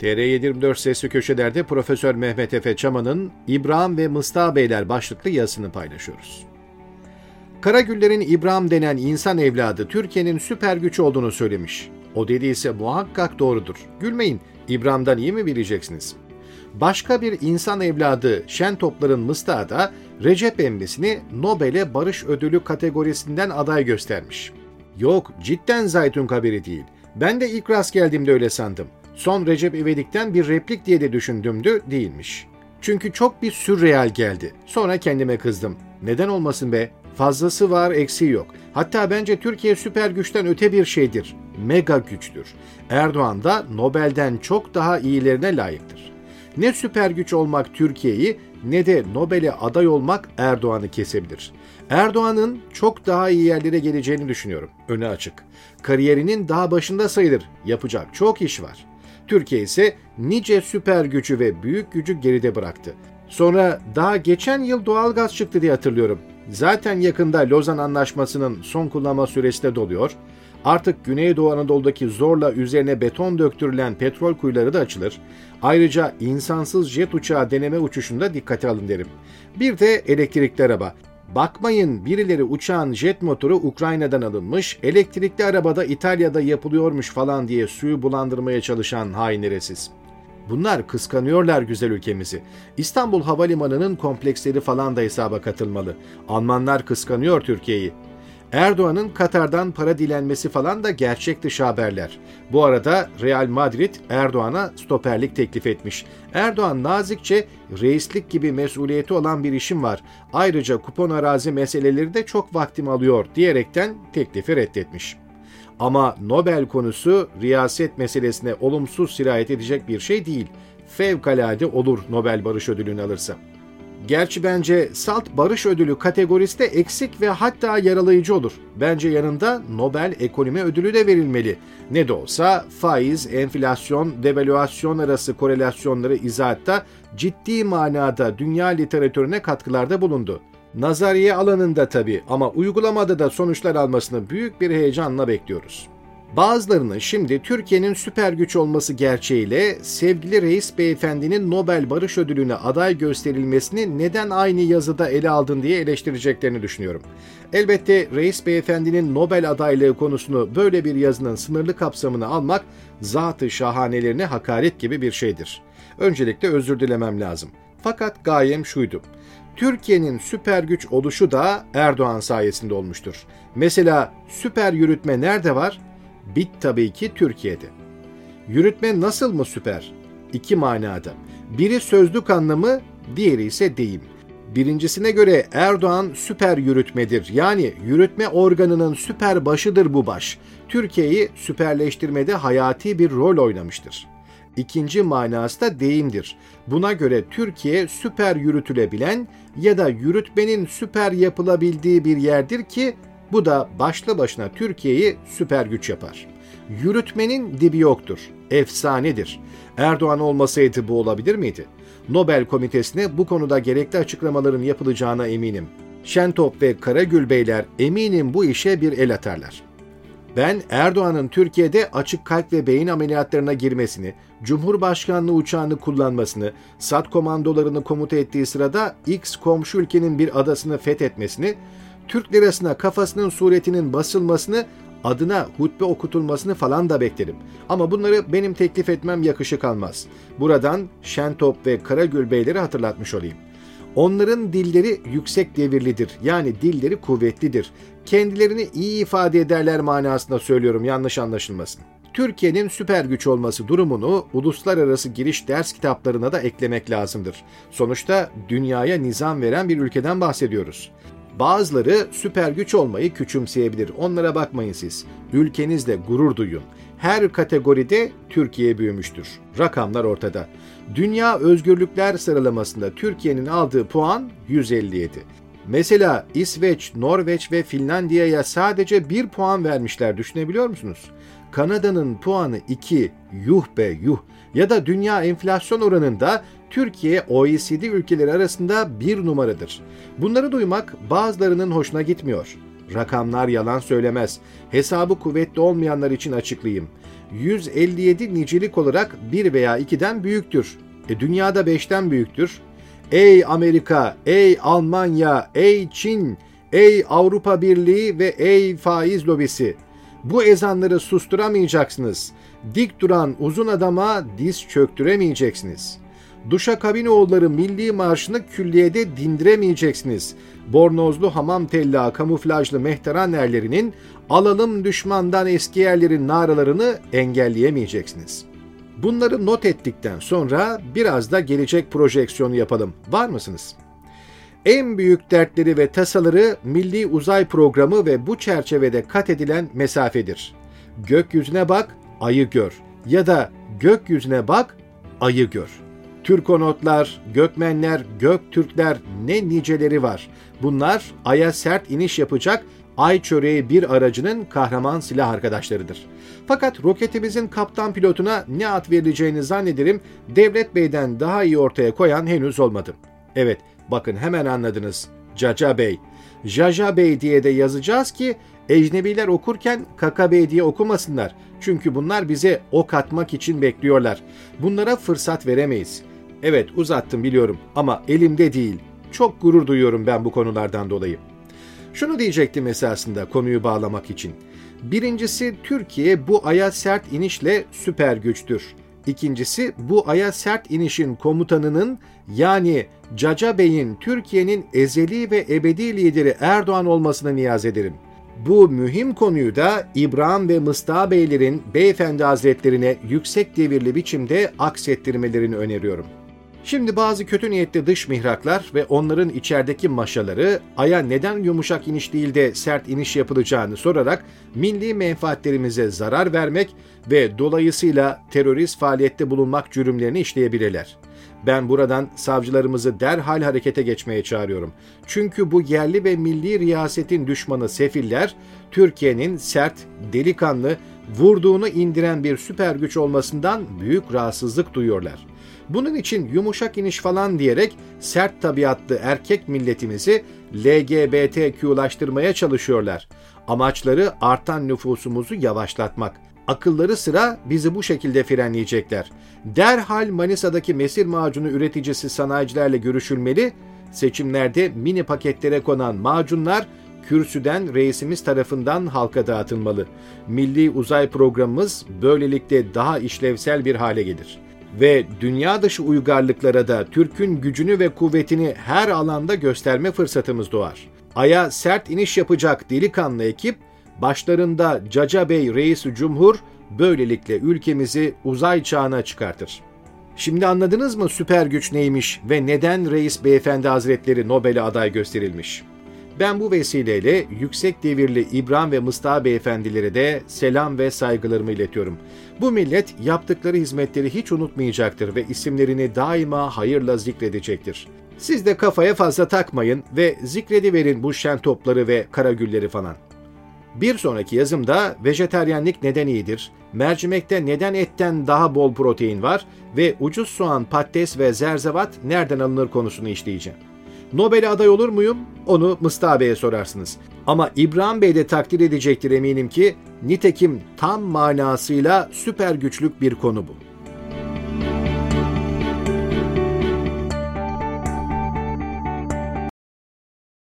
TR724 Sesli Köşeler'de Profesör Mehmet Efe Çaman'ın İbrahim ve Mıstığa Beyler başlıklı yazısını paylaşıyoruz. Karagüller'in İbrahim denen insan evladı Türkiye'nin süper güç olduğunu söylemiş. O dediyse muhakkak doğrudur. Gülmeyin, İbrahim'den iyi mi bileceksiniz? Başka bir insan evladı Şen Toplar'ın Mıstığa da Recep Embesi'ni Nobel'e Barış Ödülü kategorisinden aday göstermiş. Yok, cidden Zaytun haberi değil. Ben de ilk rast geldiğimde öyle sandım. Son Recep İvedik'ten bir replik diye de düşündümdü, değilmiş. Çünkü çok bir sürreal geldi. Sonra kendime kızdım. Neden olmasın be? Fazlası var, eksiği yok. Hatta bence Türkiye süper güçten öte bir şeydir. Mega güçtür. Erdoğan da Nobel'den çok daha iyilerine layıktır. Ne süper güç olmak Türkiye'yi ne de Nobel'e aday olmak Erdoğan'ı kesebilir. Erdoğan'ın çok daha iyi yerlere geleceğini düşünüyorum. Önü açık. Kariyerinin daha başında sayılır. Yapacak çok iş var. Türkiye ise nice süper gücü ve büyük gücü geride bıraktı. Sonra daha geçen yıl doğalgaz çıktı diye hatırlıyorum. Zaten yakında Lozan Anlaşması'nın son kullanma süresi de doluyor. Artık Güneydoğu Anadolu'daki zorla üzerine beton döktürülen petrol kuyuları da açılır. Ayrıca insansız jet uçağı deneme uçuşunda dikkate alın derim. Bir de elektrikli araba. Bakmayın birileri uçağın jet motoru Ukrayna'dan alınmış, elektrikli arabada İtalya'da yapılıyormuş falan diye suyu bulandırmaya çalışan hainlere siz. Bunlar kıskanıyorlar güzel ülkemizi. İstanbul Havalimanı'nın kompleksleri falan da hesaba katılmalı. Almanlar kıskanıyor Türkiye'yi. Erdoğan'ın Katar'dan para dilenmesi falan da gerçek dışı haberler. Bu arada Real Madrid Erdoğan'a stoperlik teklif etmiş. Erdoğan nazikçe reislik gibi mesuliyeti olan bir işim var. Ayrıca kupon arazi meseleleri de çok vaktimi alıyor diyerekten teklifi reddetmiş. Ama Nobel konusu riyaset meselesine olumsuz sirayet edecek bir şey değil. Fevkalade olur Nobel Barış Ödülünü alırsa. Gerçi bence Salt Barış Ödülü kategorisi de eksik ve hatta yaralayıcı olur. Bence yanında Nobel Ekonomi Ödülü de verilmeli. Ne de olsa faiz, enflasyon, devalüasyon arası korelasyonları izahatta ciddi manada dünya literatürüne katkılarda bulundu. Nazariye alanında tabii ama uygulamada da sonuçlar almasını büyük bir heyecanla bekliyoruz. Bazılarının şimdi Türkiye'nin süper güç olması gerçeğiyle sevgili reis beyefendinin Nobel Barış Ödülü'ne aday gösterilmesini neden aynı yazıda ele aldın diye eleştireceklerini düşünüyorum. Elbette reis beyefendinin Nobel adaylığı konusunu böyle bir yazının sınırlı kapsamını almak zatı şahanelerine hakaret gibi bir şeydir. Öncelikle özür dilemem lazım. Fakat gayem şuydu. Türkiye'nin süper güç oluşu da Erdoğan sayesinde olmuştur. Mesela süper yürütme nerede var? Bit tabii ki Türkiye'de. Yürütme nasıl mı süper? İki manada. Biri sözlük anlamı, diğeri ise deyim. Birincisine göre Erdoğan süper yürütmedir. Yani yürütme organının süper başıdır bu baş. Türkiye'yi süperleştirmede hayati bir rol oynamıştır. İkinci manası da deyimdir. Buna göre Türkiye süper yürütülebilen ya da yürütmenin süper yapılabildiği bir yerdir ki bu da başlı başına Türkiye'yi süper güç yapar. Yürütmenin dibi yoktur. Efsanedir. Erdoğan olmasaydı bu olabilir miydi? Nobel Komitesi'ne bu konuda gerekli açıklamaların yapılacağına eminim. Şentop ve Karagül Beyler eminim bu işe bir el atarlar. Ben Erdoğan'ın Türkiye'de açık kalp ve beyin ameliyatlarına girmesini, Cumhurbaşkanlığı uçağını kullanmasını, SAT komandolarını komuta ettiği sırada X komşu ülkenin bir adasını fethetmesini, Türk lirasına kafasının suretinin basılmasını, adına hutbe okutulmasını falan da beklerim. Ama bunları benim teklif etmem yakışık almaz. Buradan Şentop ve Karagül Beyleri hatırlatmış olayım. Onların dilleri yüksek devirlidir. Yani dilleri kuvvetlidir. Kendilerini iyi ifade ederler manasında söylüyorum yanlış anlaşılmasın. Türkiye'nin süper güç olması durumunu uluslararası giriş ders kitaplarına da eklemek lazımdır. Sonuçta dünyaya nizam veren bir ülkeden bahsediyoruz. Bazıları süper güç olmayı küçümseyebilir. Onlara bakmayın siz. Ülkenizle gurur duyun. Her kategoride Türkiye büyümüştür. Rakamlar ortada. Dünya Özgürlükler sıralamasında Türkiye'nin aldığı puan 157. Mesela İsveç, Norveç ve Finlandiya'ya sadece bir puan vermişler düşünebiliyor musunuz? Kanada'nın puanı 2, yuh be yuh. Ya da dünya enflasyon oranında Türkiye OECD ülkeleri arasında bir numaradır. Bunları duymak bazılarının hoşuna gitmiyor. Rakamlar yalan söylemez. Hesabı kuvvetli olmayanlar için açıklayayım. 157 nicelik olarak 1 veya 2'den büyüktür. E, dünyada 5'ten büyüktür. Ey Amerika, ey Almanya, ey Çin, ey Avrupa Birliği ve ey faiz lobisi. Bu ezanları susturamayacaksınız. Dik duran uzun adama diz çöktüremeyeceksiniz. Duşa kabinoğulları milli marşını külliyede dindiremeyeceksiniz. Bornozlu hamam tella kamuflajlı mehteran erlerinin alalım düşmandan eski yerlerin naralarını engelleyemeyeceksiniz. Bunları not ettikten sonra biraz da gelecek projeksiyonu yapalım. Var mısınız? En büyük dertleri ve tasaları Milli Uzay Programı ve bu çerçevede kat edilen mesafedir. Gökyüzüne bak, ayı gör ya da gökyüzüne bak, ayı gör. Türkonotlar, Gökmenler, Göktürkler ne niceleri var. Bunlar aya sert iniş yapacak Ay çöreği bir aracının kahraman silah arkadaşlarıdır. Fakat roketimizin kaptan pilotuna ne ad verileceğini zannederim Devlet Bey'den daha iyi ortaya koyan henüz olmadı. Evet, bakın hemen anladınız. Caca Bey. Jaja Bey diye de yazacağız ki ecnebiler okurken Kaka Bey diye okumasınlar. Çünkü bunlar bize ok atmak için bekliyorlar. Bunlara fırsat veremeyiz. Evet uzattım biliyorum ama elimde değil. Çok gurur duyuyorum ben bu konulardan dolayı. Şunu diyecektim esasında konuyu bağlamak için. Birincisi Türkiye bu aya sert inişle süper güçtür. İkincisi bu aya sert inişin komutanının yani Caca Bey'in Türkiye'nin ezeli ve ebedi lideri Erdoğan olmasını niyaz ederim. Bu mühim konuyu da İbrahim ve Mıstığa Beylerin beyefendi hazretlerine yüksek devirli biçimde aksettirmelerini öneriyorum. Şimdi bazı kötü niyetli dış mihraklar ve onların içerideki maşaları aya neden yumuşak iniş değil de sert iniş yapılacağını sorarak milli menfaatlerimize zarar vermek ve dolayısıyla terörist faaliyette bulunmak cürümlerini işleyebilirler. Ben buradan savcılarımızı derhal harekete geçmeye çağırıyorum. Çünkü bu yerli ve milli riyasetin düşmanı sefiller, Türkiye'nin sert, delikanlı, vurduğunu indiren bir süper güç olmasından büyük rahatsızlık duyuyorlar. Bunun için yumuşak iniş falan diyerek sert tabiatlı erkek milletimizi LGBTQ'laştırmaya çalışıyorlar. Amaçları artan nüfusumuzu yavaşlatmak. Akılları sıra bizi bu şekilde frenleyecekler. Derhal Manisa'daki mesir macunu üreticisi sanayicilerle görüşülmeli, seçimlerde mini paketlere konan macunlar kürsüden reisimiz tarafından halka dağıtılmalı. Milli uzay programımız böylelikle daha işlevsel bir hale gelir ve dünya dışı uygarlıklara da Türk'ün gücünü ve kuvvetini her alanda gösterme fırsatımız doğar. Ay'a sert iniş yapacak delikanlı ekip, başlarında Caca Bey Reis Cumhur, böylelikle ülkemizi uzay çağına çıkartır. Şimdi anladınız mı süper güç neymiş ve neden Reis Beyefendi Hazretleri Nobel'e aday gösterilmiş? Ben bu vesileyle yüksek devirli İbrahim ve Mustafa beyefendilere de selam ve saygılarımı iletiyorum. Bu millet yaptıkları hizmetleri hiç unutmayacaktır ve isimlerini daima hayırla zikredecektir. Siz de kafaya fazla takmayın ve zikrediverin bu şen topları ve karagülleri falan. Bir sonraki yazımda vejeteryenlik neden iyidir, mercimekte neden etten daha bol protein var ve ucuz soğan, patates ve zerzevat nereden alınır konusunu işleyeceğim. Nobel'e aday olur muyum? Onu Mustafa Bey'e sorarsınız. Ama İbrahim Bey de takdir edecektir eminim ki nitekim tam manasıyla süper güçlük bir konu bu.